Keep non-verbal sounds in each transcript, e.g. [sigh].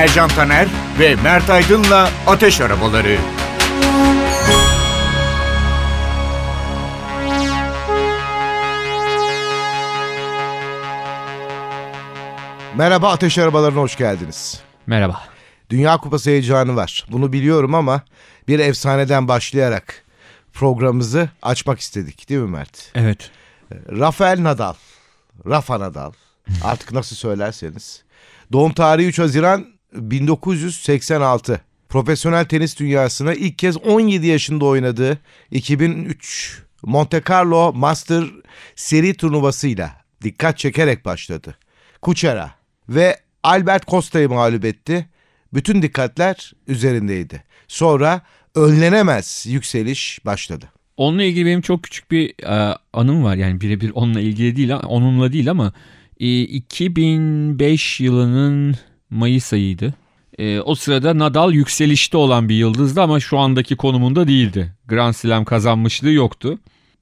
Ercan Taner ve Mert Aydın'la Ateş Arabaları. Merhaba Ateş Arabalarına hoş geldiniz. Merhaba. Dünya Kupası heyecanı var. Bunu biliyorum ama bir efsaneden başlayarak programımızı açmak istedik değil mi Mert? Evet. Rafael Nadal. Rafa Nadal. [laughs] Artık nasıl söylerseniz. Doğum tarihi 3 Haziran 1986. Profesyonel tenis dünyasına ilk kez 17 yaşında oynadığı 2003 Monte Carlo Master seri turnuvasıyla dikkat çekerek başladı. Kuchera ve Albert Costa'yı mağlup etti. Bütün dikkatler üzerindeydi. Sonra önlenemez yükseliş başladı. Onunla ilgili benim çok küçük bir e, anım var. Yani birebir onunla ilgili değil, onunla değil ama e, 2005 yılının Mayıs ayıydı. E, o sırada Nadal yükselişte olan bir yıldızdı ama şu andaki konumunda değildi. Grand Slam kazanmışlığı yoktu.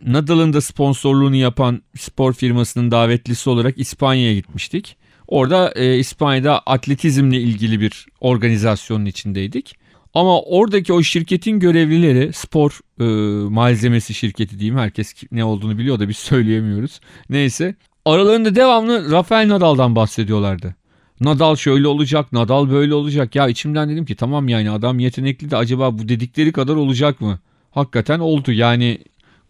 Nadal'ın da sponsorluğunu yapan spor firmasının davetlisi olarak İspanya'ya gitmiştik. Orada e, İspanya'da atletizmle ilgili bir organizasyonun içindeydik. Ama oradaki o şirketin görevlileri spor e, malzemesi şirketi diyeyim herkes ne olduğunu biliyor da biz [laughs] söyleyemiyoruz. Neyse aralarında devamlı Rafael Nadal'dan bahsediyorlardı. Nadal şöyle olacak, Nadal böyle olacak. Ya içimden dedim ki tamam yani adam yetenekli de acaba bu dedikleri kadar olacak mı? Hakikaten oldu yani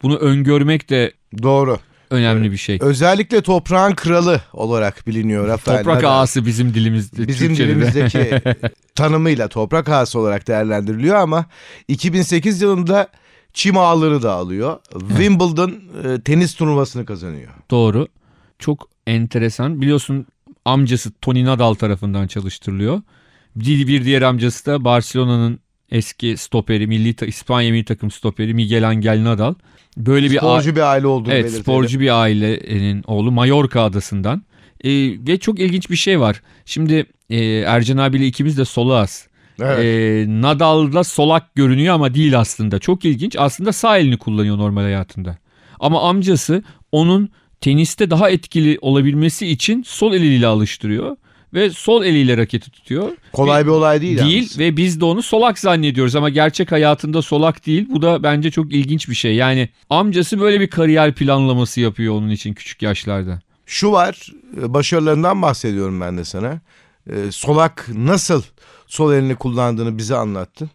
bunu öngörmek de Doğru. önemli bir şey. Özellikle toprağın kralı olarak biliniyor Rafael Toprak Nadal. ağası bizim dilimizde. Bizim Türkçe'de de. dilimizdeki [laughs] tanımıyla toprak ağası olarak değerlendiriliyor ama 2008 yılında çim ağları da alıyor. Wimbledon e, tenis turnuvasını kazanıyor. Doğru. Çok enteresan. Biliyorsun amcası Tony Nadal tarafından çalıştırılıyor. Bir, bir diğer amcası da Barcelona'nın eski stoperi, milli İspanya milli takım stoperi Miguel Angel Nadal. Böyle bir a- Sporcu bir aile olduğunu Evet belirtelim. sporcu bir ailenin oğlu Mallorca adasından. Ee, ve çok ilginç bir şey var. Şimdi e, Ercan abiyle ikimiz de solağız. Evet. Ee, Nadal'da solak görünüyor ama değil aslında. Çok ilginç. Aslında sağ elini kullanıyor normal hayatında. Ama amcası onun teniste daha etkili olabilmesi için sol eliyle alıştırıyor. Ve sol eliyle raketi tutuyor. Kolay bir olay değil. Değil yalnız. ve biz de onu solak zannediyoruz ama gerçek hayatında solak değil. Bu da bence çok ilginç bir şey. Yani amcası böyle bir kariyer planlaması yapıyor onun için küçük yaşlarda. Şu var e, başarılarından bahsediyorum ben de sana. E, Solak nasıl sol elini kullandığını bize anlattın.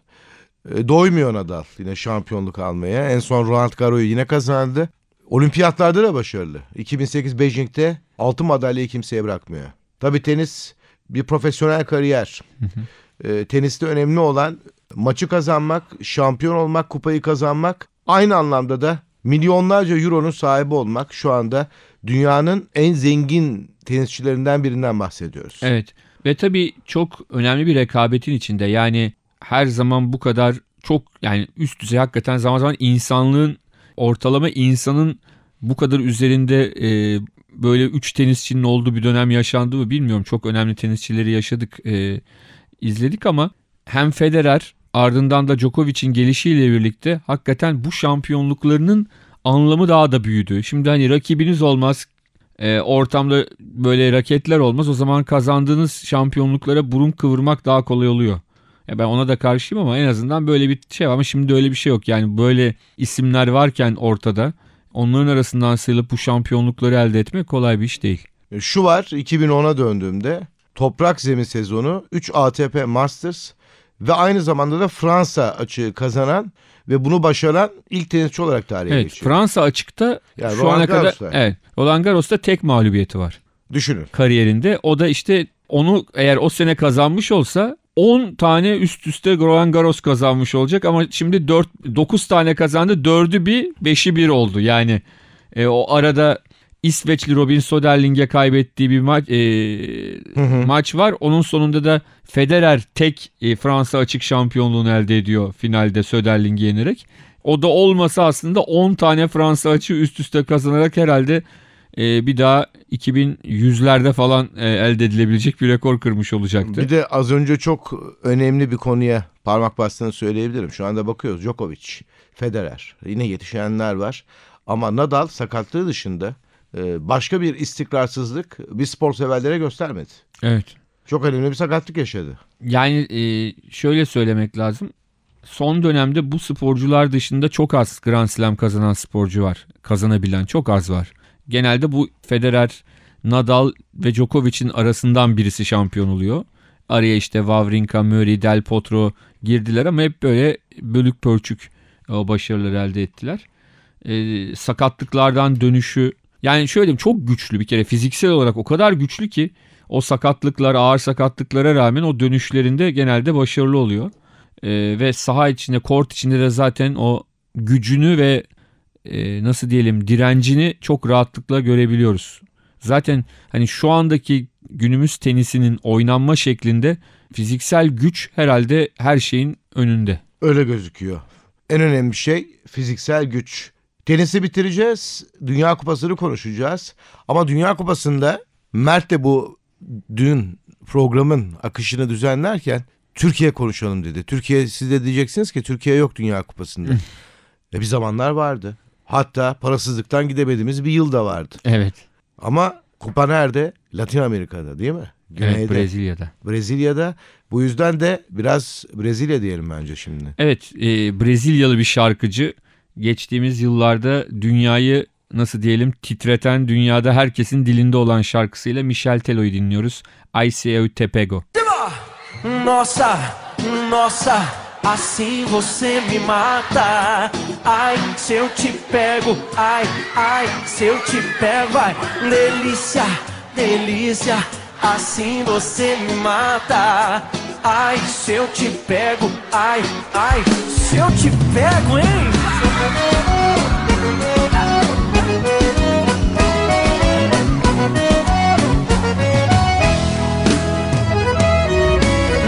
E, Doymuyor Nadal yine şampiyonluk almaya. En son Roland Garros'u yine kazandı. Olimpiyatlarda da başarılı. 2008 Beijing'de altın madalyayı kimseye bırakmıyor. Tabii tenis bir profesyonel kariyer. E, teniste önemli olan maçı kazanmak, şampiyon olmak, kupayı kazanmak. Aynı anlamda da milyonlarca euronun sahibi olmak. Şu anda dünyanın en zengin tenisçilerinden birinden bahsediyoruz. Evet ve tabii çok önemli bir rekabetin içinde. Yani her zaman bu kadar çok yani üst düzey hakikaten zaman zaman insanlığın ortalama insanın bu kadar üzerinde e, böyle 3 tenisçinin olduğu bir dönem yaşandı mı bilmiyorum. Çok önemli tenisçileri yaşadık, e, izledik ama hem Federer ardından da Djokovic'in gelişiyle birlikte hakikaten bu şampiyonluklarının anlamı daha da büyüdü. Şimdi hani rakibiniz olmaz, e, ortamda böyle raketler olmaz. O zaman kazandığınız şampiyonluklara burun kıvırmak daha kolay oluyor. Ya ben ona da karşıyım ama en azından böyle bir şey var. Ama şimdi öyle bir şey yok. Yani böyle isimler varken ortada onların arasından sıyrılıp bu şampiyonlukları elde etmek kolay bir iş değil. E, Şu var 2010'a döndüğümde toprak zemin sezonu 3 ATP Masters ve aynı zamanda da Fransa açığı kazanan ve bunu başaran ilk tenisçi olarak tarihe Evet geçiyor. Fransa açıkta Yani şu Roland ana kadar Garros'ta. evet Roland Garros'ta tek mağlubiyeti var Düşünün. kariyerinde. O da işte onu eğer o sene kazanmış olsa 10 tane üst üste Roland Garros kazanmış olacak ama şimdi 4 9 tane kazandı. 4'ü bir, 5'i bir oldu. Yani e, o arada İsveçli Robin Soderling'e kaybettiği bir maç e, maç var. Onun sonunda da Federer tek e, Fransa açık şampiyonluğunu elde ediyor finalde Soderling'i yenerek. O da olmasa aslında 10 tane Fransa açığı üst üste kazanarak herhalde e, bir daha 2100'lerde falan e, elde edilebilecek bir rekor kırmış olacaktı. Bir de az önce çok önemli bir konuya parmak bastığını söyleyebilirim. Şu anda bakıyoruz Djokovic, Federer yine yetişenler var. Ama Nadal sakatlığı dışında e, başka bir istikrarsızlık bir spor severlere göstermedi. Evet. Çok önemli bir sakatlık yaşadı. Yani e, şöyle söylemek lazım. Son dönemde bu sporcular dışında çok az Grand Slam kazanan sporcu var. Kazanabilen çok az var. Genelde bu Federer, Nadal ve Djokovic'in arasından birisi şampiyon oluyor. Araya işte Wawrinka, Murray, Del Potro girdiler ama hep böyle bölük pörçük o başarıları elde ettiler. E, sakatlıklardan dönüşü yani şöyle diyeyim çok güçlü bir kere fiziksel olarak o kadar güçlü ki o sakatlıklar ağır sakatlıklara rağmen o dönüşlerinde genelde başarılı oluyor. Ee, ve saha içinde kort içinde de zaten o gücünü ve e, nasıl diyelim direncini çok rahatlıkla görebiliyoruz. Zaten hani şu andaki günümüz tenisinin oynanma şeklinde fiziksel güç herhalde her şeyin önünde. Öyle gözüküyor. En önemli şey fiziksel güç. Tenisi bitireceğiz. Dünya Kupası'nı konuşacağız. Ama Dünya Kupası'nda Mert de bu dün programın akışını düzenlerken Türkiye konuşalım dedi. Türkiye siz de diyeceksiniz ki Türkiye yok Dünya Kupası'nda. e bir zamanlar vardı. Hatta parasızlıktan gidemediğimiz bir yıl da vardı. Evet. Ama kupa nerede? Latin Amerika'da değil mi? Evet Brezilya'da. Brezilya'da. Bu yüzden de biraz Brezilya diyelim bence şimdi. Evet e, Brezilyalı bir şarkıcı geçtiğimiz yıllarda dünyayı nasıl diyelim titreten dünyada herkesin dilinde olan şarkısıyla Michel Telo'yu dinliyoruz. I See You Tepego. Nossa, nossa, assim você me mata. Ai, se eu te pego, ai, ai, se eu te pego, ai, delícia, delícia, assim você me mata. Ai, se eu te pego, ai, ai, se eu te pego, hein?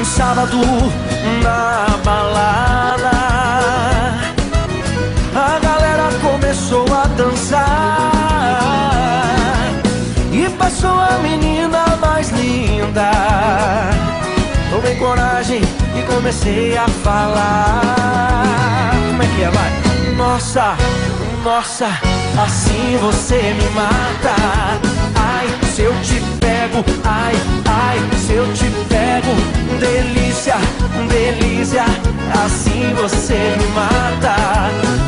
Sábado menina mais linda. Tomei coragem e comecei a falar. Como é que é, vai? Nossa, nossa, assim você me mata. Ai, se eu te pego, ai, ai, se eu te pego, delícia, delícia, assim você me mata.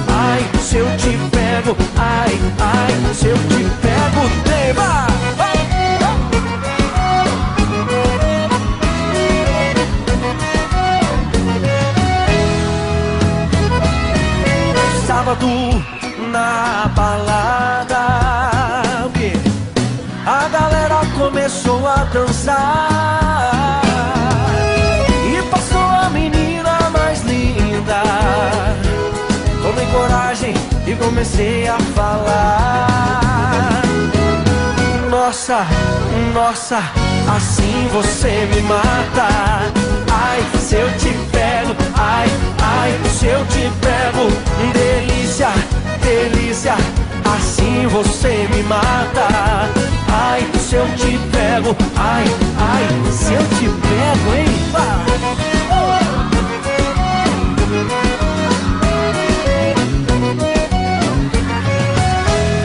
Ai, se eu te pego, ai, ai, se eu te pego, tema. Sábado na balada? A galera começou a dançar. E passou a menina mais linda. Tomei coragem e comecei a falar. Nossa, nossa, assim você me mata. Ai, se eu te pego, ai, ai, se eu te pego assim você me mata Ai, se eu te pego, ai, ai, se eu te pego, hein?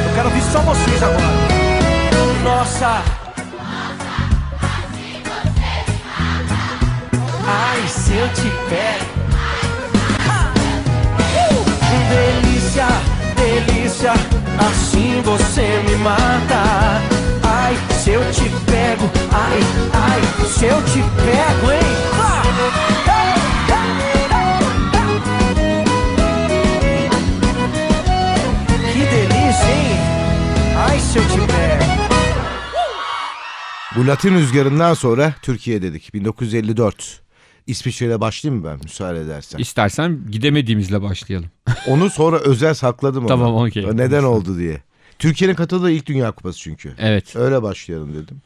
Eu quero ouvir só vocês agora. Nossa. Ai, se eu te pego. Uh! Delícia, delícia, assim você me mata. Ai, se eu te pego, ai, ai, se eu te pego, hein? Que delícia, hein? Ai, se eu te pego. Bu Latin rüzgarından sonra Türkiye dedik. 1954. İsviçre'yle başlayayım mı ben müsaade edersen? İstersen gidemediğimizle başlayalım. [laughs] Onu sonra özel sakladım. Tamam, okey. Neden oldu diye. Türkiye'nin katıldığı ilk Dünya Kupası çünkü. Evet. Öyle başlayalım dedim.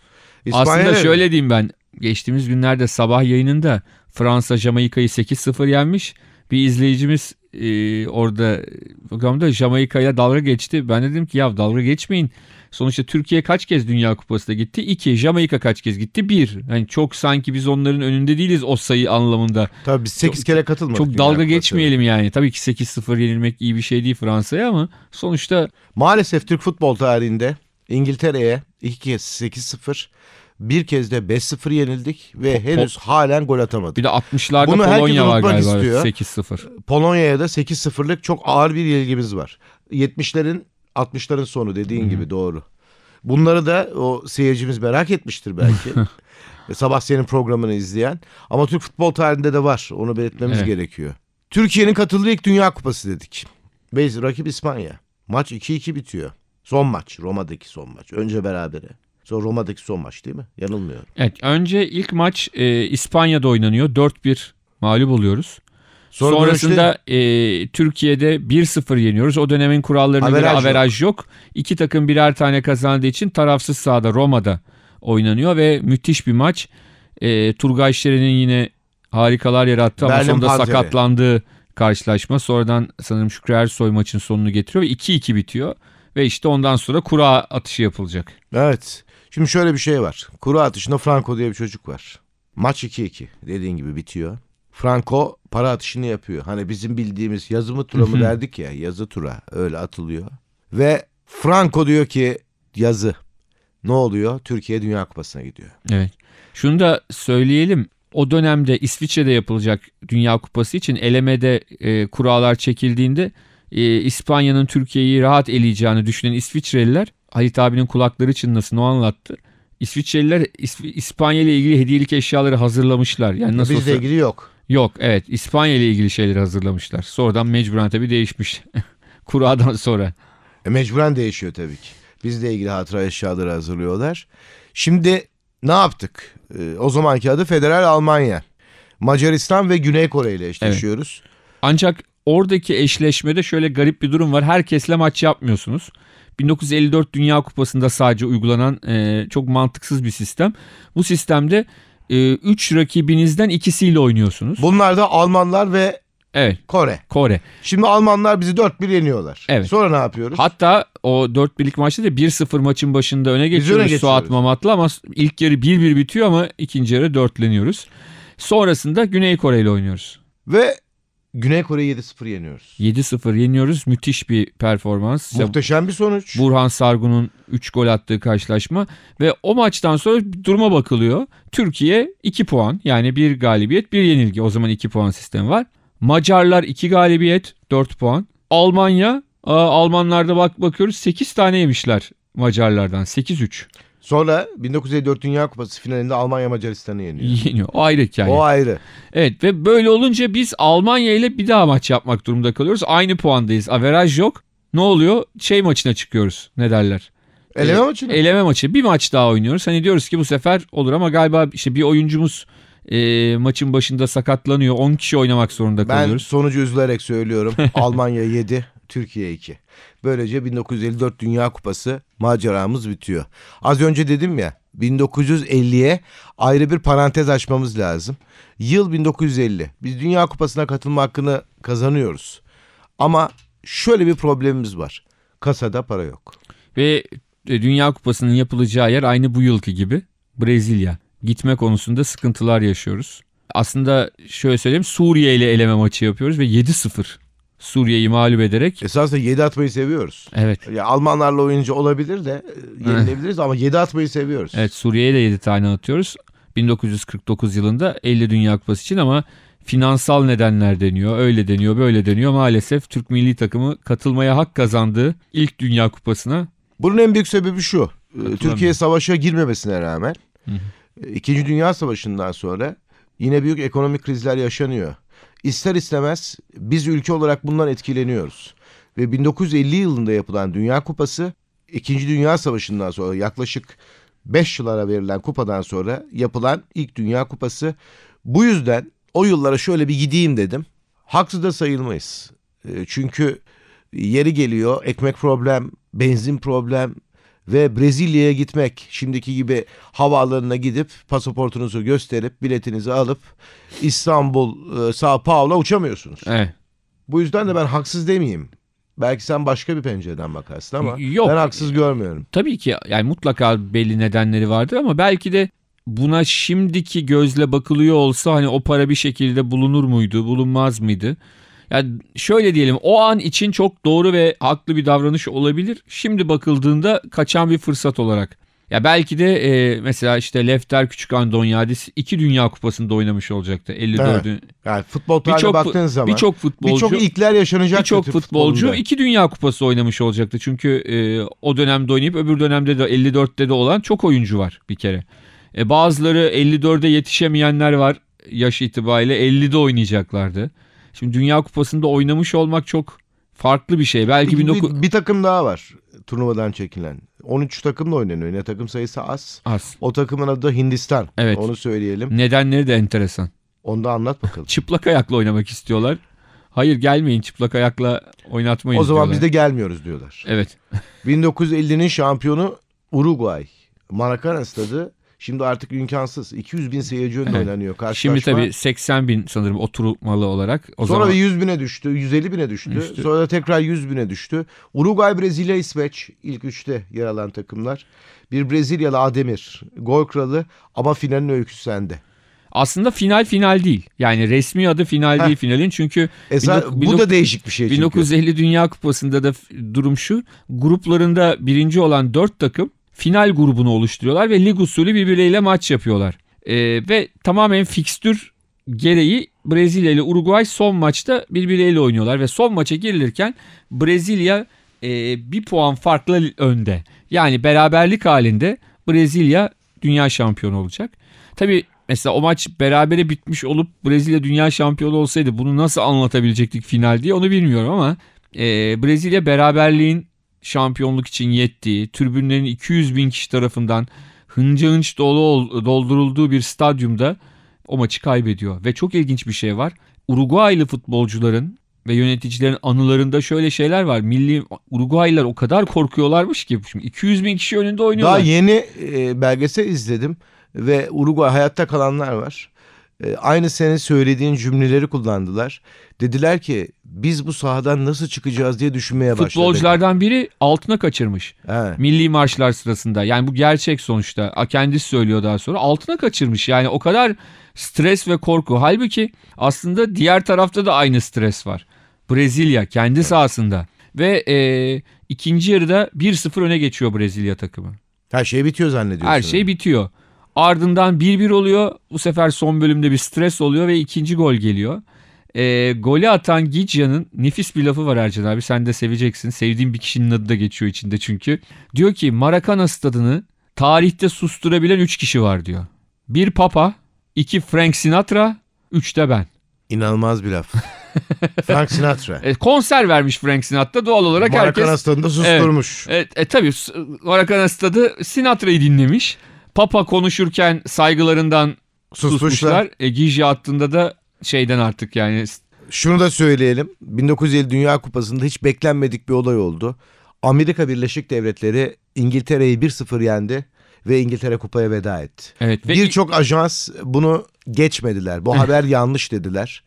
Aslında İspanya'ya- şöyle diyeyim ben. Geçtiğimiz günlerde sabah yayınında Fransa Jamaika'yı 8-0 yenmiş. Bir izleyicimiz e, orada programda Jamaika'ya dalga geçti. Ben dedim ki ya dalga geçmeyin. Sonuçta Türkiye kaç kez Dünya Kupası'na gitti? 2. Jamaika kaç kez gitti? 1. Hani çok sanki biz onların önünde değiliz o sayı anlamında. Tabii biz 8 Çok- kere katılmadık. Çok Dünya dalga Kupası'na. geçmeyelim yani. Tabii ki 8-0 yenilmek iyi bir şey değil Fransa'ya ama sonuçta Maalesef Türk futbol tarihinde İngiltere'ye ilk kez 8-0 Bir kez de 5-0 yenildik ve henüz halen gol atamadık. Bir de 60'larda Bunu Polonya var galiba. istiyor. 8-0. Polonya'ya da 8-0'lık çok ağır bir yenilgimiz var. 70'lerin 60'ların sonu dediğin gibi doğru. Bunları da o seyircimiz merak etmiştir belki. [laughs] E, Sabah senin programını izleyen. Ama Türk futbol tarihinde de var. Onu belirtmemiz Evet. gerekiyor. Türkiye'nin katıldığı ilk Dünya Kupası dedik. Ve rakip İspanya. Maç 2-2 bitiyor. Son maç. Roma'daki son maç. Önce berabere. Sonra Roma'daki son maç değil mi? Yanılmıyorum. Evet önce ilk maç e, İspanya'da oynanıyor. 4-1 mağlup oluyoruz. Sonra Sonrasında e, Türkiye'de 1-0 yeniyoruz. O dönemin kurallarına göre Averaj yok. averaj yok. İki takım birer tane kazandığı için tarafsız sahada Roma'da oynanıyor ve müthiş bir maç. E, Turgay Şeren'in yine harikalar yarattı ama Berlin sonunda Panzeri. sakatlandığı karşılaşma. Sonradan sanırım Şükrü Ersoy maçın sonunu getiriyor ve 2-2 bitiyor. Ve işte ondan sonra kura atışı yapılacak. Evet. Şimdi şöyle bir şey var. Kuru atışında Franco diye bir çocuk var. Maç 2-2 dediğin gibi bitiyor. Franco para atışını yapıyor. Hani bizim bildiğimiz yazı mı tura mı derdik ya yazı tura öyle atılıyor. Ve Franco diyor ki yazı. Ne oluyor? Türkiye Dünya Kupası'na gidiyor. Evet. Şunu da söyleyelim. O dönemde İsviçre'de yapılacak Dünya Kupası için elemede e, kurallar çekildiğinde e, İspanya'nın Türkiye'yi rahat eleyeceğini düşünen İsviçreliler Halit abinin kulakları çınlasın o anlattı. İsviçreliler İsp- İspanya ile ilgili hediyelik eşyaları hazırlamışlar. Yani nasıl Bizle olsa- ilgili yok. Yok evet İspanya ile ilgili şeyleri hazırlamışlar. Sonradan mecburen tabii değişmiş. [laughs] Kuradan sonra. E, mecburen değişiyor tabii ki. Bizle ilgili hatıra eşyaları hazırlıyorlar. Şimdi ne yaptık? E, o zamanki adı Federal Almanya. Macaristan ve Güney Kore ile eşleşiyoruz. Ancak oradaki eşleşmede şöyle garip bir durum var. Herkesle maç yapmıyorsunuz. 1954 Dünya Kupası'nda sadece uygulanan e, çok mantıksız bir sistem. Bu sistemde 3 rakibinizden ikisiyle oynuyorsunuz. Bunlar da Almanlar ve Evet Kore. Kore. Şimdi Almanlar bizi 4-1 yeniyorlar. Evet. Sonra ne yapıyoruz? Hatta o 4 birlik maçta da 1-0 maçın başında öne geçiyoruz öne Suat geçiyoruz. Mamat'la ama ilk yarı 1-1 bitiyor ama ikinci yarı 4'leniyoruz. Sonrasında Güney Kore ile oynuyoruz. Ve Güney Kore'yi 7-0 yeniyoruz. 7-0 yeniyoruz. Müthiş bir performans. Muhteşem bir sonuç. Burhan Sargun'un 3 gol attığı karşılaşma ve o maçtan sonra duruma bakılıyor. Türkiye 2 puan yani bir galibiyet bir yenilgi. O zaman 2 puan sistemi var. Macarlar 2 galibiyet 4 puan. Almanya Almanlarda bak bakıyoruz 8 tane yemişler Macarlardan 8-3 Sonra 1954 Dünya Kupası finalinde Almanya Macaristan'ı yeniyor. [laughs] yeniyor. O ayrı hikaye. O ayrı. Evet ve böyle olunca biz Almanya ile bir daha maç yapmak durumunda kalıyoruz. Aynı puandayız. Averaj yok. Ne oluyor? Şey maçına çıkıyoruz. Ne derler? Eleme E, maçı mı? Eleme maçı. Bir maç daha oynuyoruz. Hani diyoruz ki bu sefer olur ama galiba işte bir oyuncumuz e, maçın başında sakatlanıyor. 10 kişi oynamak zorunda Ben kalıyoruz. sonucu üzülerek söylüyorum. [laughs] Almanya 7, Türkiye 2. Böylece 1954 Dünya Kupası maceramız bitiyor. Az önce dedim ya 1950'ye ayrı bir parantez açmamız lazım. Yıl 1950. Biz Dünya Kupası'na katılma hakkını kazanıyoruz. Ama şöyle bir problemimiz var. Kasada para yok. Ve e, Dünya Kupası'nın yapılacağı yer aynı bu yılki gibi. Brezilya. Gitme konusunda sıkıntılar yaşıyoruz. Aslında şöyle söyleyeyim Suriye ile eleme maçı yapıyoruz ve 7-0 Suriye'yi mağlup ederek Esasında 7 atmayı seviyoruz. evet Ya Almanlarla oyuncu olabilir de e, yenilebiliriz ama 7 atmayı seviyoruz. Evet Suriye'ye de 7 tane atıyoruz. 1949 yılında 50 Dünya Kupası için ama finansal nedenler deniyor. Öyle deniyor böyle deniyor. Maalesef Türk milli takımı katılmaya hak kazandığı ilk Dünya Kupası'na Bunun en büyük sebebi şu. e. Türkiye savaşa girmemesine rağmen Hı hı. e, İkinci Dünya Savaşı'ndan sonra yine büyük ekonomik krizler yaşanıyor. İster istemez biz ülke olarak bundan etkileniyoruz. Ve 1950 yılında yapılan Dünya Kupası İkinci Dünya Savaşı'ndan sonra yaklaşık 5 yıllara verilen kupadan sonra yapılan ilk Dünya Kupası. Bu yüzden o yıllara şöyle bir gideyim dedim. Haksız da sayılmayız. E, Çünkü yeri geliyor ekmek problem, benzin problem ve Brezilya'ya gitmek şimdiki gibi havaalanına gidip pasaportunuzu gösterip biletinizi alıp İstanbul, e, Sao Paulo uçamıyorsunuz. evet. Bu yüzden de ben haksız demeyeyim. Belki sen başka bir pencereden bakarsın ama Yok. ben haksız görmüyorum. Tabii ki yani mutlaka belli nedenleri vardır ama belki de buna şimdiki gözle bakılıyor olsa hani o para bir şekilde bulunur muydu, bulunmaz mıydı? Yani şöyle diyelim o an için çok doğru ve haklı bir davranış olabilir. Şimdi bakıldığında kaçan bir fırsat olarak Ya belki de e, mesela işte Lefter Küçük Andonyadis iki Dünya Kupası'nda oynamış olacaktı. 54'ün. Yani futbol tarihine baktığın zaman birçok futbolcu birçok ilkler yaşanacak. birçok futbolcu iki Dünya Kupası oynamış olacaktı. Çünkü e, o dönemde oynayıp öbür dönemde de 54'te de olan çok oyuncu var bir kere. E, bazıları 54'e yetişemeyenler var yaş itibariyle 50'de oynayacaklardı. Şimdi Dünya Kupası'nda oynamış olmak çok farklı bir şey. Belki bir, 19 bir, bir takım daha var turnuvadan çekilen. 13 takımla oynanıyor. Ne takım sayısı az. az. O takımın adı da Hindistan. Evet. Onu söyleyelim. Nedenleri de enteresan. Onu da anlat bakalım. [laughs] Çıplak ayakla oynamak istiyorlar. Hayır gelmeyin çıplak ayakla oynatmayın o zaman diyorlar. biz de gelmiyoruz diyorlar. Evet. [laughs] 1950'nin şampiyonu Uruguay. Maracana stadı. Şimdi artık imkansız. 200 bin seyirci önünde Evet. oynanıyor karşılaşma. Şimdi tabii 80 bin sanırım oturmalı olarak. O Sonra zaman bir 100 bine düştü, 150 bine düştü. Düştü. Sonra da tekrar 100 bine düştü. Uruguay, Brezilya, İsveç ilk üçte yer alan takımlar. Bir Brezilyalı Ademir, gol kralı ama finalin öyküsü sende. aslında final final değil. Yani resmi adı final Heh. değil finalin. Çünkü Esa, Bin- bu bin- da değişik bir şey çünkü. 1950 Dünya Kupası'nda da durum şu. Gruplarında birinci olan dört takım final grubunu oluşturuyorlar ve lig usulü birbirleriyle maç yapıyorlar. Ee, ve tamamen fikstür gereği Brezilya ile Uruguay son maçta birbirleriyle oynuyorlar ve son maça girilirken Brezilya e, bir puan farklı önde. Yani beraberlik halinde Brezilya dünya şampiyonu olacak. Tabii mesela o maç berabere bitmiş olup Brezilya dünya şampiyonu olsaydı bunu nasıl anlatabilecektik final diye onu bilmiyorum ama e, Brezilya beraberliğin şampiyonluk için yettiği, tribünlerin 200 bin kişi tarafından hınca hınç dolu ol- doldurulduğu bir stadyumda o maçı kaybediyor. Ve çok ilginç bir şey var. Uruguaylı futbolcuların ve yöneticilerin anılarında şöyle şeyler var. Milli Uruguaylılar o kadar korkuyorlarmış ki şimdi 200 bin kişi önünde Daha oynuyorlar. yeni e, belgesel izledim ve Uruguay hayatta kalanlar var. E, aynı senin söylediğin cümleleri kullandılar. Dediler ki biz bu sahadan nasıl çıkacağız diye düşünmeye başladık. Futbolculardan biri altına kaçırmış. He. Milli marşlar sırasında. Yani bu gerçek sonuçta. Kendisi söylüyor daha sonra. Altına kaçırmış. Yani o kadar stres ve korku. Halbuki aslında diğer tarafta da aynı stres var. Brezilya kendi sahasında. Ve e, ikinci yarıda 1-0 öne geçiyor Brezilya takımı. Her şey bitiyor zannediyorsun. Her şey bitiyor. Ardından 1-1 oluyor. Bu sefer son bölümde bir stres oluyor ve ikinci gol geliyor. E, golü atan Gigia'nın nefis bir lafı var Ercan abi. Sen de seveceksin. Sevdiğim bir kişinin adı da geçiyor içinde çünkü. Diyor ki Maracana stadını tarihte susturabilen 3 kişi var diyor. Bir Papa, iki Frank Sinatra, üç de ben. İnanılmaz bir laf. [laughs] Frank Sinatra. E, konser vermiş Frank Sinatra doğal olarak herkes... Maracana stadında susturmuş. Evet, e, tabii Maracana stadı Sinatra'yı dinlemiş. Papa konuşurken saygılarından Susmuşlar. susmuşlar. E, Gigi attığında da şeyden artık yani Şunu da söyleyelim. 1950 Dünya Kupası'nda hiç beklenmedik bir olay oldu. Amerika Birleşik Devletleri İngiltere'yi 1-0 yendi ve İngiltere kupaya veda etti. evet ve Birçok ajans bunu geçmediler. Bu [laughs] haber yanlış dediler.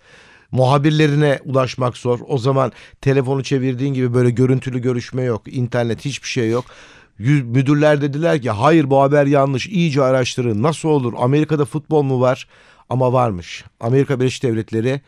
Muhabirlerine ulaşmak zor. O zaman telefonu çevirdiğin gibi böyle görüntülü görüşme yok. internet hiçbir şey yok. Müdürler dediler ki hayır bu haber yanlış. İyice araştırın. Nasıl olur? Amerika'da futbol mu var? Ama varmış. Amerika Birleşik Devletleri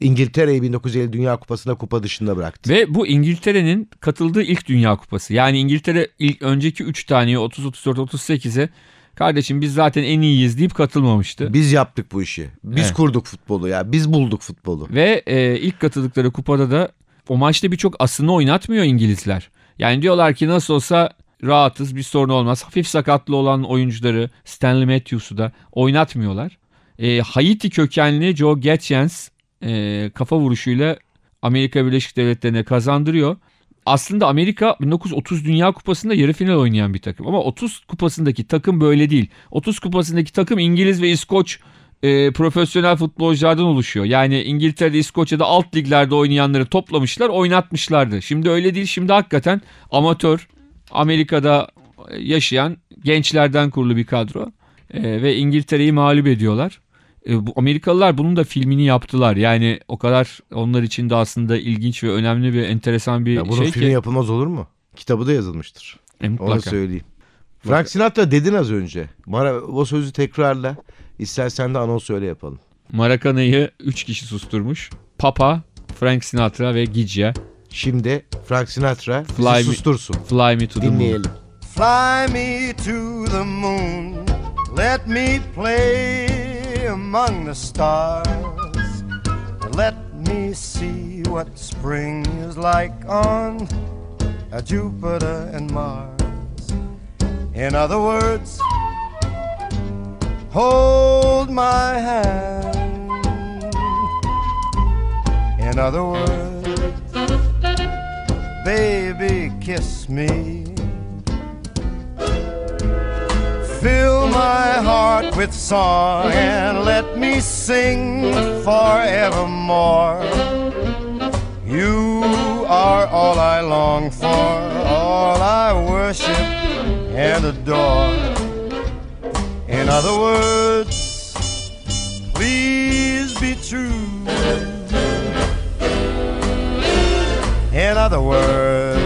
İngiltere'yi 1950 Dünya Kupası'nda kupa dışında bıraktı. Ve bu İngiltere'nin katıldığı ilk Dünya Kupası. Yani İngiltere ilk önceki 3 taneye 30 34 38'e kardeşim biz zaten en iyiyiz deyip katılmamıştı. Biz yaptık bu işi. Biz Evet. kurduk futbolu ya. Biz bulduk futbolu. Ve e, ilk katıldıkları kupada da o maçta birçok asını oynatmıyor İngilizler. Yani diyorlar ki nasıl olsa rahatız bir sorun olmaz. Hafif sakatlı olan oyuncuları Stanley Matthews'u da oynatmıyorlar. E, Haiti kökenli Joe Getjens e, kafa vuruşuyla Amerika Birleşik Devletleri'ne kazandırıyor. Aslında Amerika 1930 Dünya Kupası'nda yarı final oynayan bir takım. Ama 30 kupasındaki takım böyle değil. 30 kupasındaki takım İngiliz ve İskoç e, profesyonel futbolculardan oluşuyor. Yani İngiltere'de, İskoçya'da alt liglerde oynayanları toplamışlar, oynatmışlardı. Şimdi öyle değil. Şimdi hakikaten amatör Amerika'da yaşayan gençlerden kurulu bir kadro E, ve İngiltere'yi mağlup ediyorlar. E, bu Amerikalılar bunun da filmini yaptılar. Yani o kadar onlar için de aslında ilginç ve önemli bir enteresan bir Ya bunun şey filmi ki. yapılmaz olur mu? Kitabı da yazılmıştır. E, Onu mutlaka. söyleyeyim. Frank Sinatra dedin az önce. Bana o sözü tekrarla. İstersen de anons öyle yapalım. Maracana'yı 3 kişi susturmuş. Papa, Frank Sinatra ve Gigia. Şimdi Frank Sinatra bizi Fly me- sustursun. Fly Me to the Moon. Dinleyelim. Fly me to the moon. Let me play among the stars. Let me see what spring is like on uh, Jupiter and Mars. In other words, hold my hand. In other words, baby, kiss me. Fill my heart with song and let me sing forevermore. You are all I long for, all I worship and adore. In other words, please be true. Other words,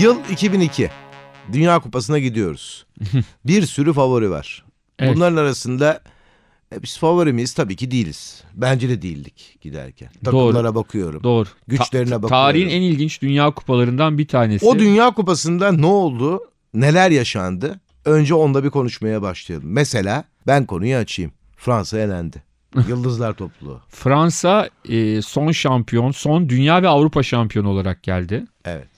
Yıl 2002. Dünya Kupası'na gidiyoruz. [laughs] bir sürü favori var. Evet. Bunların arasında e, biz favori miyiz? Tabii ki değiliz. Bence de değildik giderken. Doğru. Takımlara bakıyorum. Doğru. Güçlerine Ta- bakıyorum. Tarihin en ilginç dünya kupalarından bir tanesi. O Dünya Kupası'nda ne oldu? Neler yaşandı? Önce onda bir konuşmaya başlayalım. Mesela ben konuyu açayım. Fransa elendi. [laughs] Yıldızlar topluluğu. Fransa e, son şampiyon, son dünya ve Avrupa şampiyonu olarak geldi. Evet.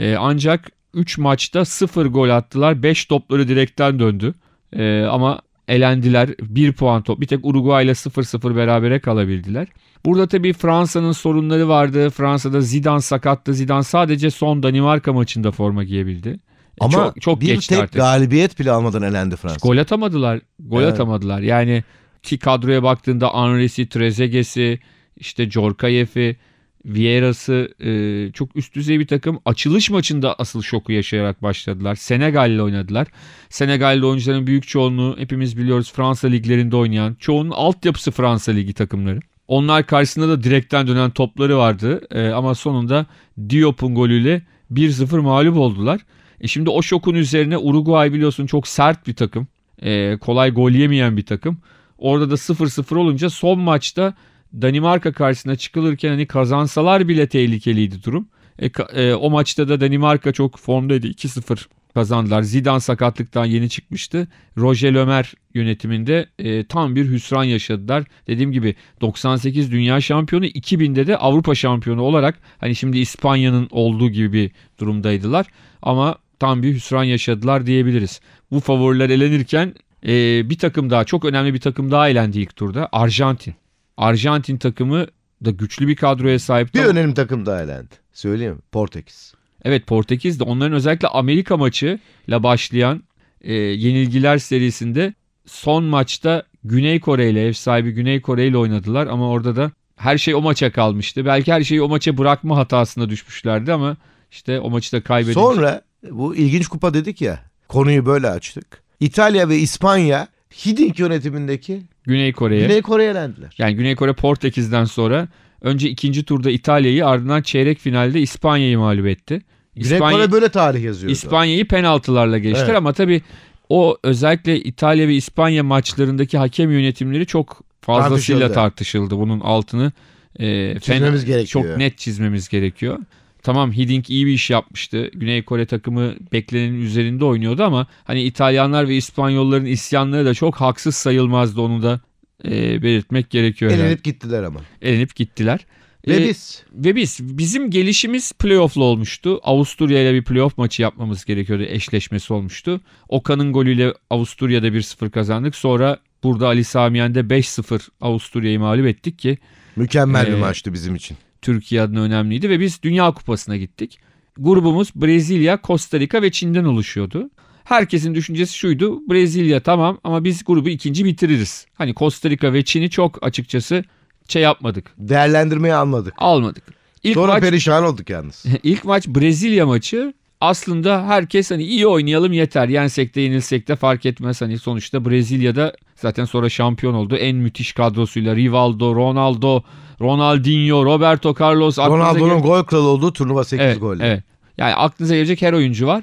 E, ancak 3 maçta 0 gol attılar. 5 topları direkten döndü. E, ama elendiler. 1 puan top. Bir tek Uruguay ile 0-0 berabere kalabildiler. Burada tabii Fransa'nın sorunları vardı. Fransa'da Zidane sakattı. Zidane sadece son Danimarka maçında forma giyebildi. E, Ama çok, çok bir tek artık. galibiyet bile almadan elendi Fransa. Gol atamadılar. Gol Evet. atamadılar. Yani ki kadroya baktığında Henry'si, Trezeguet'i, işte Jorkayev'i, Vieira'sı e, çok üst düzey bir takım. Açılış maçında asıl şoku yaşayarak başladılar. Senegal'le oynadılar. Senegal'li oyuncuların büyük çoğunluğu hepimiz biliyoruz Fransa liglerinde oynayan. Çoğunun altyapısı Fransa ligi takımları. Onlar karşısında da direkten dönen topları vardı. E, ama sonunda Diop'un golüyle 1-0 mağlup oldular. E şimdi o şokun üzerine Uruguay biliyorsun çok sert bir takım. E, kolay gol yemeyen bir takım. Orada da 0-0 olunca son maçta Danimarka karşısına çıkılırken hani kazansalar bile tehlikeliydi durum. E, e, o maçta da Danimarka çok formdaydı. 2-0 kazandılar. Zidane sakatlıktan yeni çıkmıştı. Roger Lömer yönetiminde e, tam bir hüsran yaşadılar. Dediğim gibi 98 dünya şampiyonu 2000'de de Avrupa şampiyonu olarak hani şimdi İspanya'nın olduğu gibi bir durumdaydılar. Ama tam bir hüsran yaşadılar diyebiliriz. Bu favoriler elenirken e, bir takım daha çok önemli bir takım daha elendi ilk turda. Arjantin. Arjantin takımı da güçlü bir kadroya sahip. Bir önemli takım daha elendi. Söyleyeyim? Portekiz. Evet Portekiz de onların özellikle Amerika maçıyla başlayan e, yenilgiler serisinde son maçta Güney Kore ile ev sahibi Güney Kore ile oynadılar ama orada da her şey o maça kalmıştı. Belki her şeyi o maça bırakma hatasına düşmüşlerdi ama işte o maçı da kaybedince. Sonra bu ilginç kupa dedik ya. Konuyu böyle açtık. İtalya ve İspanya Hiddink yönetimindeki Güney Kore'ye. Güney Kore'ye elendiler. Yani Güney Kore Portekiz'den sonra önce ikinci turda İtalya'yı ardından çeyrek finalde İspanya'yı mağlup etti. Güney İspanya- Kore böyle tarih yazıyordu. İspanya'yı penaltılarla geçtiler Evet. ama tabii o özellikle İtalya ve İspanya maçlarındaki hakem yönetimleri çok fazlasıyla Tartışıldı. tartışıldı. Bunun altını e, fen- Çizmemiz gerekiyor. Çok net çizmemiz gerekiyor. Tamam Hiddink iyi bir iş yapmıştı. Güney Kore takımı beklenenin üzerinde oynuyordu ama hani İtalyanlar ve İspanyolların isyanları da çok haksız sayılmazdı onu da e, belirtmek gerekiyor. herhalde. Elenip gittiler ama. Elenip gittiler. Ve E, biz ve biz bizim gelişimiz playoff'la olmuştu. Avusturya ile bir playoff maçı yapmamız gerekiyordu. Eşleşmesi olmuştu. Okan'ın golüyle Avusturya'da 1-0 kazandık. Sonra burada Ali Samiyen'de 5-0 Avusturya'yı mağlup ettik ki mükemmel bir Ee, maçtı bizim için. Türkiye adına önemliydi ve biz Dünya Kupası'na gittik. Grubumuz Brezilya, Costa Rica ve Çin'den oluşuyordu. Herkesin düşüncesi şuydu. Brezilya tamam ama biz grubu ikinci bitiririz. Hani Costa Rica ve Çin'i çok açıkçası şey yapmadık. Değerlendirmeyi almadık. Almadık. İlk Sonra maç perişan olduk yalnız. [laughs] İlk maç Brezilya maçı. Aslında herkes hani iyi oynayalım yeter. Yensek de yenilsek de fark etmez. Hani sonuçta Brezilya'da zaten sonra şampiyon oldu. En müthiş kadrosuyla Rivaldo, Ronaldo, Ronaldinho, Roberto Carlos. Ronaldo'nun gele- gol kralı olduğu turnuva 8 evet, golle. Evet. Yani aklınıza gelecek her oyuncu var.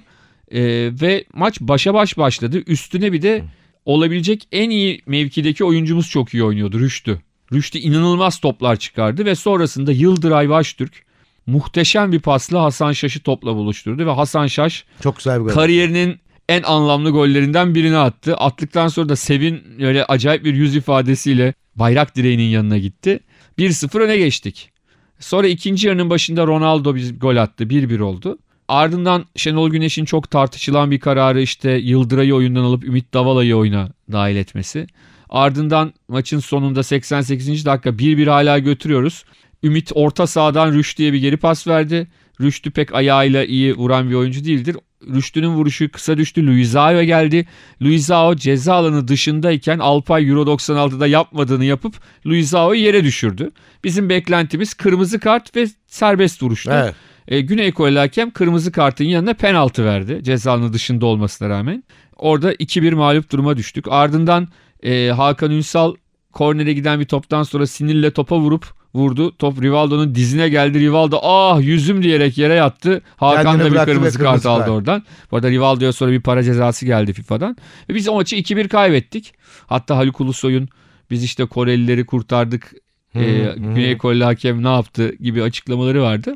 Ee, ve maç başa baş başladı. Üstüne bir de olabilecek en iyi mevkideki oyuncumuz çok iyi oynuyordu Rüştü. Rüştü inanılmaz toplar çıkardı ve sonrasında Yıldıray Baştürk muhteşem bir pasla Hasan Şaş'ı topla buluşturdu ve Hasan Şaş Çok güzel bir gol. kariyerinin en anlamlı gollerinden birini attı. Attıktan sonra da Sevin öyle acayip bir yüz ifadesiyle bayrak direğinin yanına gitti. 1-0 öne geçtik. Sonra ikinci yarının başında Ronaldo bir gol attı. 1-1 oldu. Ardından Şenol Güneş'in çok tartışılan bir kararı işte Yıldıray'ı oyundan alıp Ümit Davala'yı oyuna dahil etmesi. Ardından maçın sonunda 88. dakika 1-1 hala götürüyoruz. Ümit orta sahadan Rüştü'ye bir geri pas verdi. Rüştü pek ayağıyla iyi vuran bir oyuncu değildir. Rüştü'nün vuruşu kısa düştü. Luizao'ya geldi. Luizao ceza alanı dışındayken Alpay Euro 96'da yapmadığını yapıp Luizao'yu yere düşürdü. Bizim beklentimiz kırmızı kart ve serbest vuruştu. Evet. E, Güney Koreli hakem kırmızı kartın yanına penaltı verdi. Ceza alanı dışında olmasına rağmen. Orada 2-1 mağlup duruma düştük. Ardından e, Hakan Ünsal kornere giden bir toptan sonra sinirle topa vurup vurdu. Top Rivaldo'nun dizine geldi. Rivaldo ah yüzüm diyerek yere yattı. Hakan Kendini da bir kırmızı kart aldı kart. oradan. Bu arada Rivaldo'ya sonra bir para cezası geldi FIFA'dan. Ve biz o maçı 2-1 kaybettik. Hatta Haluk Ulusoy'un biz işte Korelileri kurtardık. Hı, e, hı. Güney Koreli hakem ne yaptı gibi açıklamaları vardı.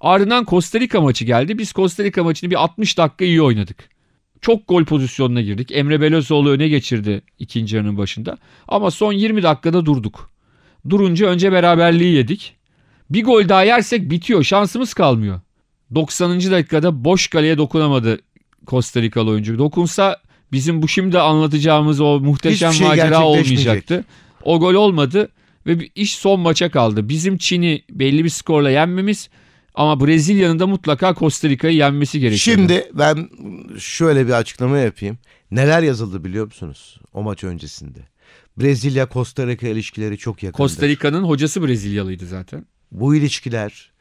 Ardından Costa Rica maçı geldi. Biz Costa Rica maçını bir 60 dakika iyi oynadık. Çok gol pozisyonuna girdik. Emre Belözoğlu öne geçirdi ikinci yarının başında. Ama son 20 dakikada durduk. Durunca önce beraberliği yedik. Bir gol daha yersek bitiyor. Şansımız kalmıyor. 90. dakikada boş kaleye dokunamadı Costa Rikalı oyuncu. Dokunsa bizim bu şimdi anlatacağımız o muhteşem Hiçbir şey macera olmayacaktı. O gol olmadı ve bir iş son maça kaldı. Bizim Çin'i belli bir skorla yenmemiz ama Brezilya'nın da mutlaka Costa Rica'yı yenmesi gerekiyor. Şimdi ben şöyle bir açıklama yapayım. Neler yazıldı biliyor musunuz o maç öncesinde? Brezilya Costa Rica ilişkileri çok yakındır. Costa Rica'nın hocası Brezilyalıydı zaten. Bu ilişkiler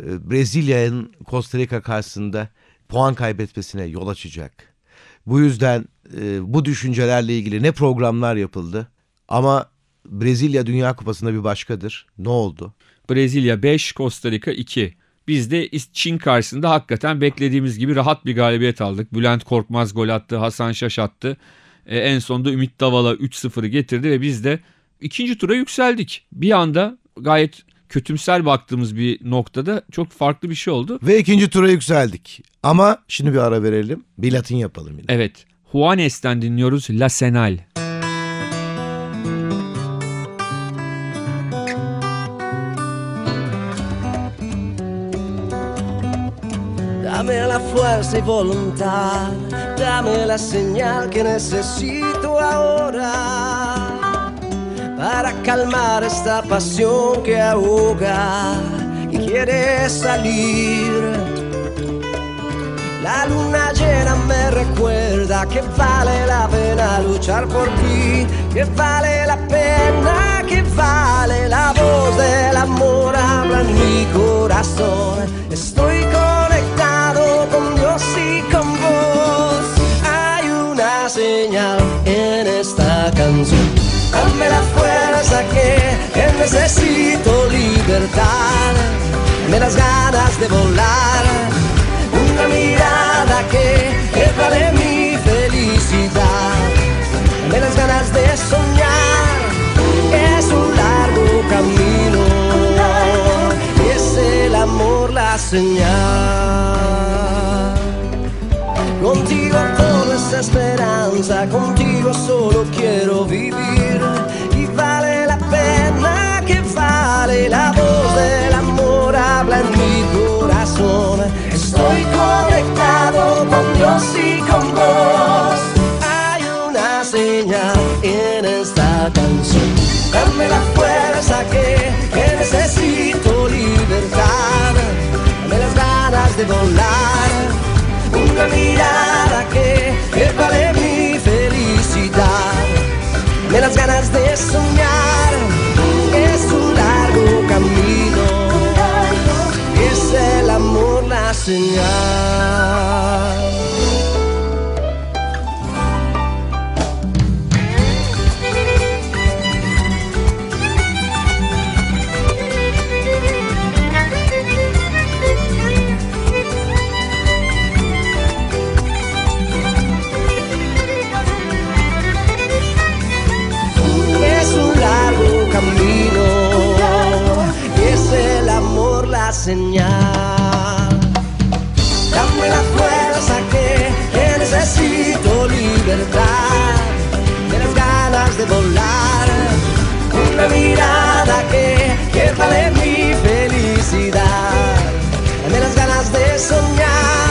e, Brezilya'nın Costa Rica karşısında puan kaybetmesine yol açacak. Bu yüzden e, bu düşüncelerle ilgili ne programlar yapıldı ama Brezilya Dünya Kupası'nda bir başkadır. Ne oldu? Brezilya 5, Costa Rica 2. Biz de Çin karşısında hakikaten beklediğimiz gibi rahat bir galibiyet aldık. Bülent Korkmaz gol attı, Hasan Şaş attı. Ee, en sonunda Ümit Davala 3-0'ı getirdi ve biz de ikinci tura yükseldik. Bir anda gayet kötümser baktığımız bir noktada çok farklı bir şey oldu. Ve ikinci tura yükseldik. Ama şimdi bir ara verelim. Bir Latin yapalım yine. Evet, Juanes'ten dinliyoruz La Senal. Dame la fuerza y voluntad, dame la señal que necesito ahora para calmar esta pasión que ahoga y quiere salir. La luna llena me recuerda que vale la pena luchar por ti, que vale la pena, que vale la voz del amor habla en mi corazón. Estoy con Dios y con vos. Hay una señal en esta canción. Dame la fuerza que, necesito libertad. Dame las ganas de volar. Una mirada que, que vale mi felicidad. Dame las ganas de soñar. Es un largo camino. señal. Contigo toda esa esperanza, contigo solo quiero vivir y vale la pena que vale la voz del amor habla en mi corazón. Estoy conectado con Dios y con vos. Hay una señal en esta canción. Dame la fuerza que, que necesito libertad. Dame las ganas de volar. De soñar. Es un largo camino. Es el amor la señal. Señal. Dame la fuerza que, que necesito libertad, de las ganas de volar, una mirada que, que vale mi felicidad, de las ganas de soñar,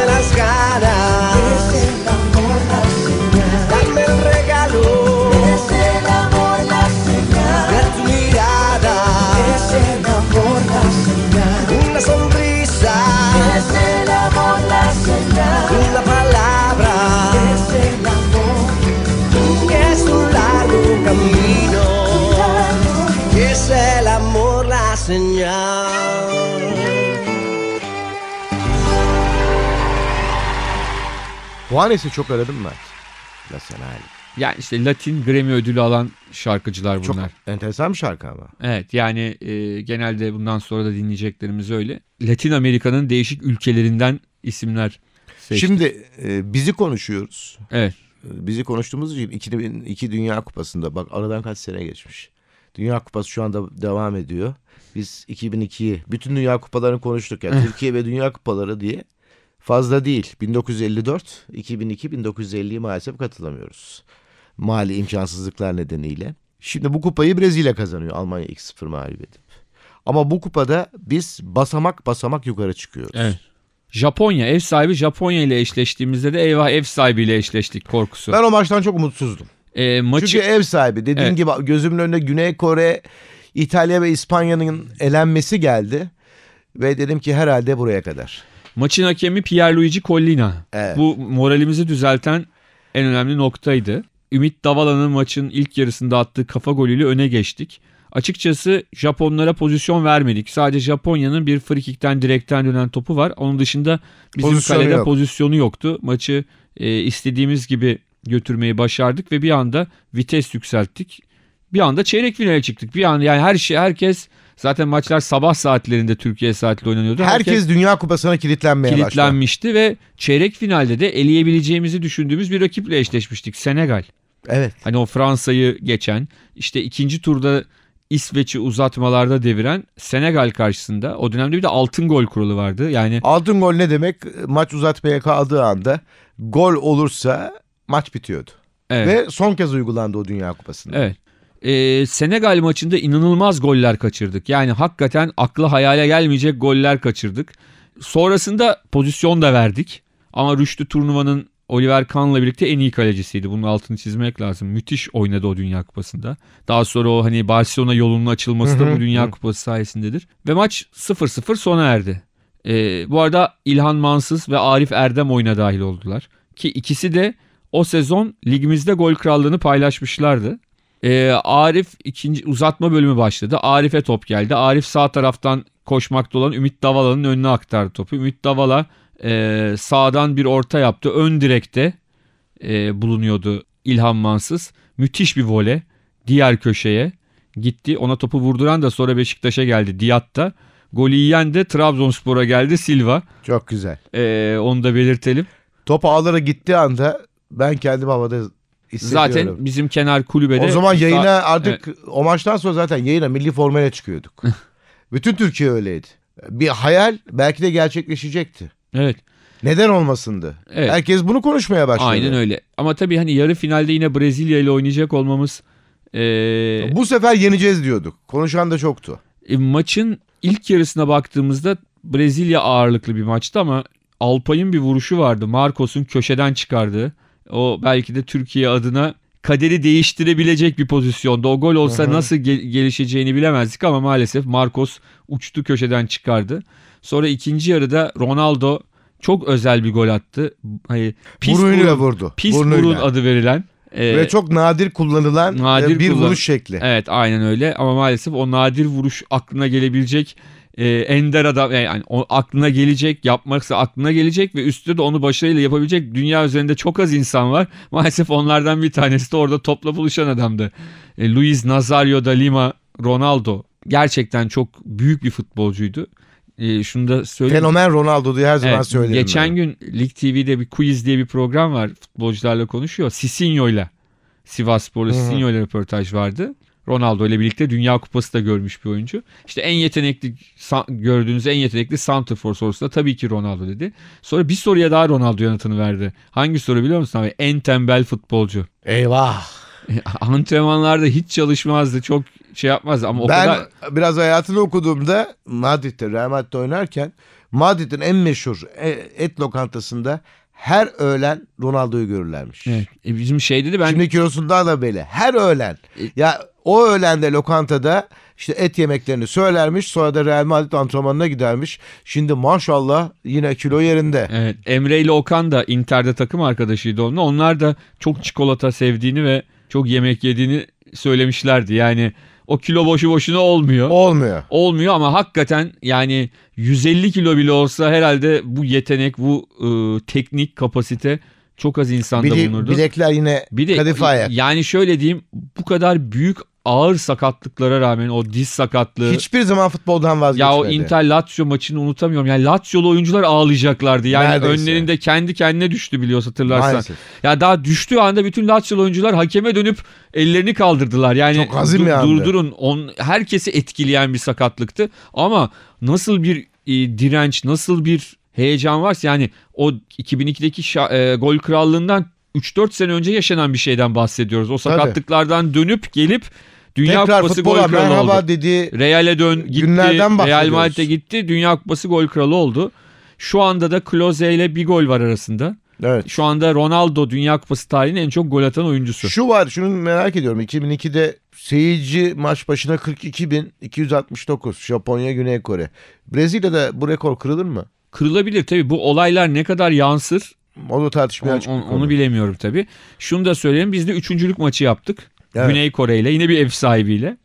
de las ganas. Juanes'i çok aradım ben. Nacional. Yani işte Latin Grammy ödülü alan şarkıcılar Çok bunlar. enteresan bir şarkı ama. Evet yani e, genelde bundan sonra da dinleyeceklerimiz öyle. Latin Amerika'nın değişik ülkelerinden isimler seçtik. Şimdi e, bizi konuşuyoruz. Evet. E, Bizi konuştuğumuz için 2002 Dünya Kupası'nda bak aradan kaç sene geçmiş. Dünya Kupası şu anda devam ediyor. Biz 2002'yi bütün Dünya Kupalarını konuştuk ya. [laughs] Türkiye ve Dünya Kupaları diye fazla değil. 1954, 2002, 1950'yi maalesef katılamıyoruz. Mali imkansızlıklar nedeniyle. Şimdi bu kupayı Brezilya kazanıyor Almanya 2-0 mağlup edip. Ama bu kupada biz basamak basamak yukarı çıkıyoruz. Evet. Japonya ev sahibi Japonya ile eşleştiğimizde de eyvah ev sahibiyle eşleştik korkusu. Ben o maçtan çok umutsuzdum. E, maçı Çünkü ev sahibi dediğin Evet. gibi gözümün önüne Güney Kore, İtalya ve İspanya'nın elenmesi geldi. Ve dedim ki herhalde buraya kadar. Maçın hakemi Pierluigi Collina. Evet. Bu moralimizi düzelten en önemli noktaydı. Ümit Davala'nın maçın ilk yarısında attığı kafa golüyle öne geçtik. Açıkçası Japonlara pozisyon vermedik. Sadece Japonya'nın bir frikikten direkten dönen topu var. Onun dışında bizim Pozisyonu kalede yok. pozisyonu yoktu. Maçı e, istediğimiz gibi götürmeyi başardık ve bir anda vites yükselttik. Bir anda çeyrek finale çıktık. Bir anda yani her şey herkes zaten maçlar sabah saatlerinde Türkiye saatiyle oynanıyordu. Herkes Dünya Kupası'na kilitlenmeye başladı. kilitlenmişti ve çeyrek finalde de eleyebileceğimizi düşündüğümüz bir rakiple eşleşmiştik. Senegal. Evet. Hani o Fransa'yı geçen işte ikinci turda İsveç'i uzatmalarda deviren Senegal karşısında o dönemde bir de altın gol kuralı vardı. Yani Altın gol ne demek? Maç uzatmaya kaldığı anda gol olursa maç bitiyordu. evet. Ve son kez uygulandı o Dünya Kupası'nda. Evet. Ee, Senegal maçında inanılmaz goller kaçırdık. Yani hakikaten akla hayale gelmeyecek goller kaçırdık. Sonrasında pozisyon da verdik. Ama Rüştü turnuvanın Oliver Kahn'la birlikte en iyi kalecisiydi. Bunun altını çizmek lazım. Müthiş oynadı o Dünya Kupası'nda. Daha sonra o hani Barcelona yolunun açılması da bu Dünya. Kupası sayesindedir. Ve maç 0-0 sona erdi. Ee, bu arada İlhan Mansız ve Arif Erdem oyuna dahil oldular. Ki ikisi de o sezon ligimizde gol krallığını paylaşmışlardı. Ee, Arif ikinci uzatma bölümü başladı. Arif'e top geldi. Arif sağ taraftan koşmakta olan Ümit Davala'nın önüne aktardı topu. Ümit Davala e, sağdan bir orta yaptı. Ön direkte e, bulunuyordu İlhan Mansız. Müthiş bir vole. Diğer köşeye gitti. Ona topu vurduran da sonra Beşiktaş'a geldi. Diatta. Golü yiyen de Trabzonspor'a geldi Silva. Çok güzel. E, onu da belirtelim. top ağlara gittiği anda ben kendimi havada hissediyorum. Zaten bizim kenar kulübede... o zaman yayına artık o maçtan sonra zaten yayına milli formayla çıkıyorduk. [laughs] Bütün Türkiye öyleydi. Bir hayal belki de gerçekleşecekti. Evet. Neden olmasındı? Evet. Herkes bunu konuşmaya başladı. Aynen öyle. Ama tabii hani yarı finalde yine Brezilya ile oynayacak olmamız e, Bu sefer yeneceğiz diyorduk. Konuşan da çoktu. e, maçın ilk yarısına baktığımızda Brezilya ağırlıklı bir maçtı ama Alpay'ın bir vuruşu vardı. Marcos'un köşeden çıkardığı. O belki de Türkiye adına kaderi değiştirebilecek bir pozisyonda. O gol olsa hı. nasıl ge- gelişeceğini bilemezdik ama maalesef Marcos uçtu köşeden çıkardı. Sonra ikinci yarıda Ronaldo çok özel bir gol attı. Hani pis burun, vurdu. pis burun adı verilen. e, Ve çok nadir kullanılan Nadir e, bir kullan- vuruş şekli. Evet aynen öyle ama maalesef o nadir vuruş aklına gelebilecek e, ender adam yani o aklına gelecek yapmaksa aklına gelecek ve üstüne de onu başarıyla yapabilecek dünya üzerinde çok az insan var. [laughs] Maalesef onlardan bir tanesi de orada topla buluşan adamdı. E, Luis Nazario da Lima Ronaldo gerçekten çok büyük bir futbolcuydu. E, şunu da söyleyeyim. Fenomen Ronaldo diye her zaman Evet, söylerim. Geçen ben. gün Lig TV'de bir quiz diye bir program var. Futbolcularla konuşuyor. Sisinho'yla. Sivas hı. Sisinho'yla röportaj vardı. Ronaldo ile birlikte Dünya Kupası da görmüş bir oyuncu. İşte en yetenekli gördüğünüz en yetenekli santrfor sorusunda tabii ki Ronaldo dedi. Sonra bir soruya daha Ronaldo yanıtını verdi. Hangi soru biliyor musun abi? En tembel futbolcu. Eyvah. [laughs] Antrenmanlarda hiç çalışmazdı. Çok şey yapmazdı ama o ben kadar biraz hayatını okuduğumda Madrid'de Real Madrid'de oynarken Madrid'in en meşhur e- et lokantasında her öğlen Ronaldo'yu görürlermiş. Evet. E, bizim şey dedi ben Şimdi kilosundan da belli. Her öğlen. E- Ya o öğlende lokantada işte et yemeklerini söylermiş. Sonra da Real Madrid antrenmanına gidermiş. Şimdi maşallah yine kilo yerinde. Evet, Emre ile Okan da Inter'de takım arkadaşıydı onunla. Onlar da çok çikolata sevdiğini ve çok yemek yediğini söylemişlerdi. Yani o kilo boşu boşuna olmuyor. Olmuyor. Olmuyor ama hakikaten yani 150 kilo bile olsa herhalde bu yetenek, bu e, teknik kapasite çok az insanda Bile- bulunurdu. bilekler yine Bir de kadife ayak. yani şöyle diyeyim bu kadar büyük ağır sakatlıklara rağmen o diz sakatlığı Hiçbir zaman futboldan vazgeçmedi. ya o Inter Lazio maçını unutamıyorum. Yani Lazio'lu oyuncular ağlayacaklardı. Yani Neredeyse. önlerinde kendi kendine düştü biliyorsun hatırlarsan. Maalesef. Ya daha düştüğü anda bütün Lazio'lu oyuncular hakeme dönüp ellerini kaldırdılar. Yani Çok azim yandı. durdurun. On, herkesi etkileyen bir sakatlıktı. Ama nasıl bir e, direnç, nasıl bir heyecan varsa yani o 2002'deki şa- e, gol krallığından 3-4 sene önce yaşanan bir şeyden bahsediyoruz. O sakatlıklardan dönüp gelip Dünya Tekrar Kupası gol kralı merhaba oldu. dedi. Real'e dön gitti. Günlerden Real. Madrid'e gitti. Dünya Kupası gol kralı oldu. Şu anda da Klose ile bir gol var arasında. Evet. Şu anda Ronaldo Dünya Kupası tarihinin en çok gol atan oyuncusu. Şu var şunu merak ediyorum. 2002'de seyirci maç başına 42.269 Japonya Güney Kore. Brezilya'da bu rekor kırılır mı? Kırılabilir tabii. Bu olaylar ne kadar yansır O da tartışmaya on- on- onu bilemiyorum tabii. Şunu da söyleyeyim. Biz de üçüncülük maçı yaptık. Evet. Güney Kore ile. Yine bir ev sahibiyle.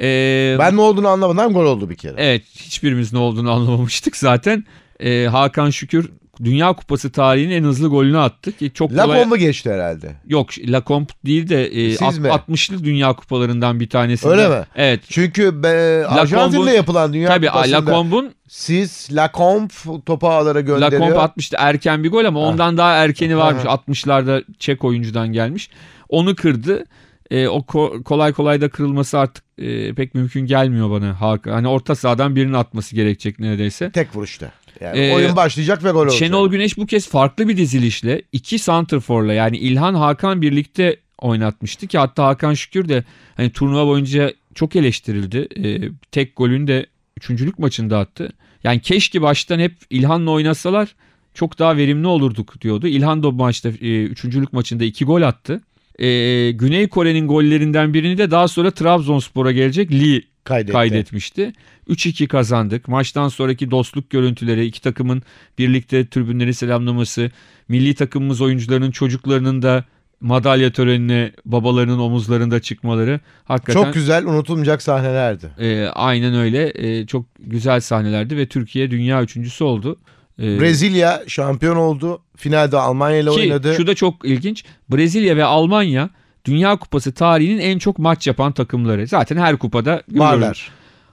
Ee, Ben ne olduğunu anlamadan gol oldu bir kere. Evet hiçbirimiz ne olduğunu anlamamıştık zaten. Ee, Hakan Şükür Dünya Kupası tarihinin en hızlı golünü attı. Ki çok kolay... Lacombe geçti herhalde. Yok Lacombe değil de e, Siz alt- mi? 60'lı Dünya Kupalarından bir tanesi. Öyle mi? Evet. Çünkü be, Arjantin'le yapılan Dünya Tabii Kupası'nda Lacombe'un siz Lacombe topu ağlara gönderiyor. Lacombe atmıştı erken bir gol ama Ha. ondan daha erkeni varmış. Aha. 60'larda Çek oyuncudan gelmiş. Onu kırdı. E, o ko- kolay kolay da kırılması artık e, pek mümkün gelmiyor bana. Hakan. Hani orta sahadan birinin atması gerekecek neredeyse. Tek vuruşta. Yani Ee, oyun başlayacak ve gol olacak. Şenol Güneş bu kez farklı bir dizilişle iki santrforla yani İlhan Hakan birlikte oynatmıştı ki hatta Hakan Şükür de hani turnuva boyunca çok eleştirildi. Ee, tek golünü de üçüncülük maçında attı. Yani keşke baştan hep İlhan'la oynasalar çok daha verimli olurduk diyordu. İlhan da bu maçta e, üçüncülük maçında iki gol attı. Ee, Güney Kore'nin gollerinden birini de daha sonra Trabzonspor'a gelecek Lee Kaydetti. kaydetmişti. 3-2 kazandık. Maçtan sonraki dostluk görüntüleri, iki takımın birlikte tribünleri selamlaması, milli takımımız oyuncularının çocuklarının da madalya törenine babalarının omuzlarında çıkmaları hakikaten Çok güzel unutulmayacak sahnelerdi. e, aynen öyle e, çok güzel sahnelerdi ve Türkiye dünya üçüncüsü oldu. E, Brezilya şampiyon oldu. Finalde Almanya ile oynadı. şu da çok ilginç. Brezilya ve Almanya Dünya Kupası tarihinin en çok maç yapan takımları. Zaten her kupada. Varlar.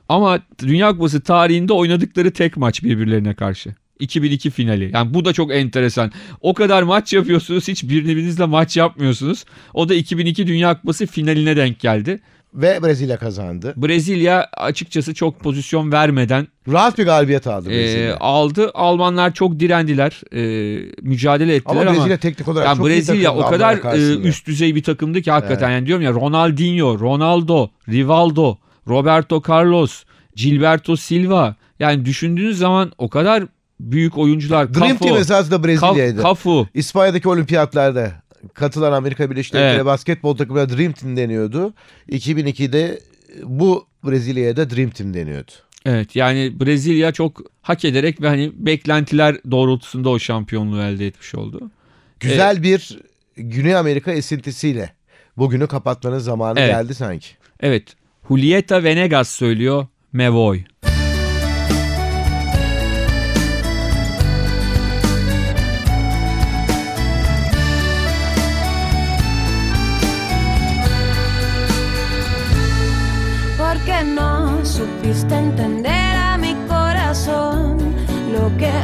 Ama Dünya Kupası tarihinde oynadıkları tek maç birbirlerine karşı. 2002 finali. Yani bu da çok enteresan. O kadar maç yapıyorsunuz hiç birbirinizle maç yapmıyorsunuz. O da 2002 Dünya Kupası finaline denk geldi. Ve Brezilya kazandı. Brezilya açıkçası çok pozisyon vermeden Rahat bir galibiyet aldı e, Brezilya. aldı. Almanlar çok direndiler. e, mücadele ettiler ama ama, Brezilya teknik olarak yani çok Brezilya o kadar e, üst düzey bir takımdı ki hakikaten yani diyorum ya Ronaldinho, Ronaldo, Rivaldo, Roberto Carlos, Gilberto Silva yani düşündüğünüz zaman o kadar büyük oyuncular Dream Cafu, Team esasında Brezilya'ydı. Cafu, İspanya'daki olimpiyatlarda katılan Amerika Birleşik Devletleri Evet. basketbol takımına Dream Team deniyordu. 2002'de bu Brezilya'ya da Dream Team deniyordu. Evet yani Brezilya çok hak ederek ve hani beklentiler doğrultusunda o şampiyonluğu elde etmiş oldu. Güzel bir Güney Amerika esintisiyle bugünü kapatmanın zamanı Evet. geldi sanki. Evet Julieta Venegas söylüyor Me Voy.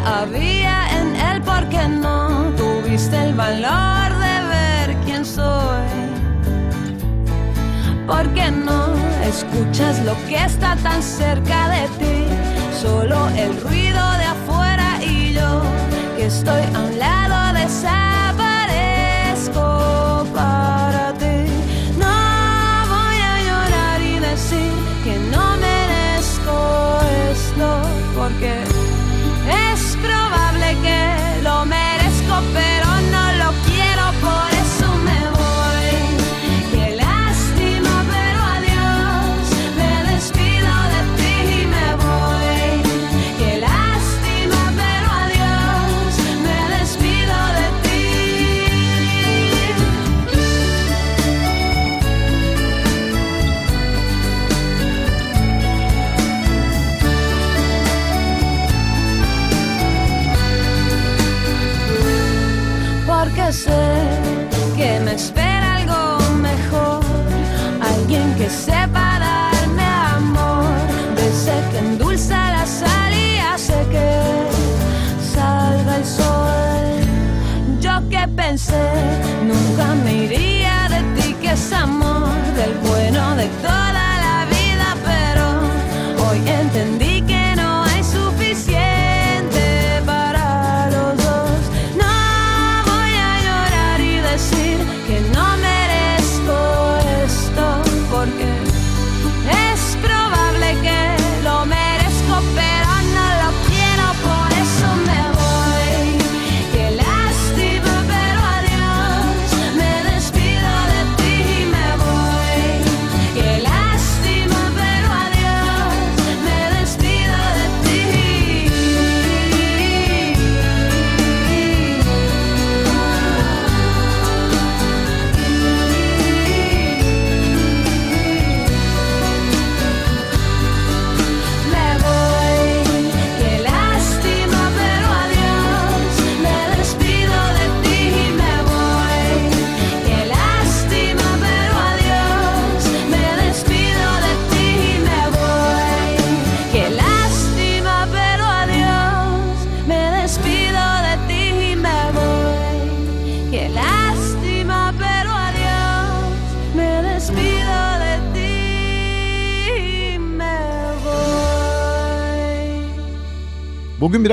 Había en él, porque no tuviste el valor de ver quién soy. Porque no escuchas lo que está tan cerca de ti, solo el ruido de afuera y yo que estoy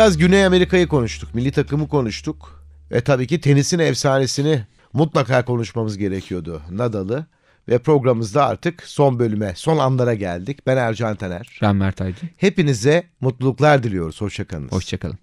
biraz Güney Amerika'yı konuştuk. Milli takımı konuştuk. Ve tabii ki tenisin efsanesini mutlaka konuşmamız gerekiyordu. Nadal'ı. Ve programımızda artık son bölüme, son anlara geldik. Ben Ercan Taner. Ben Mert Aydın. Hepinize mutluluklar diliyoruz. Hoşçakalın. Hoşçakalın.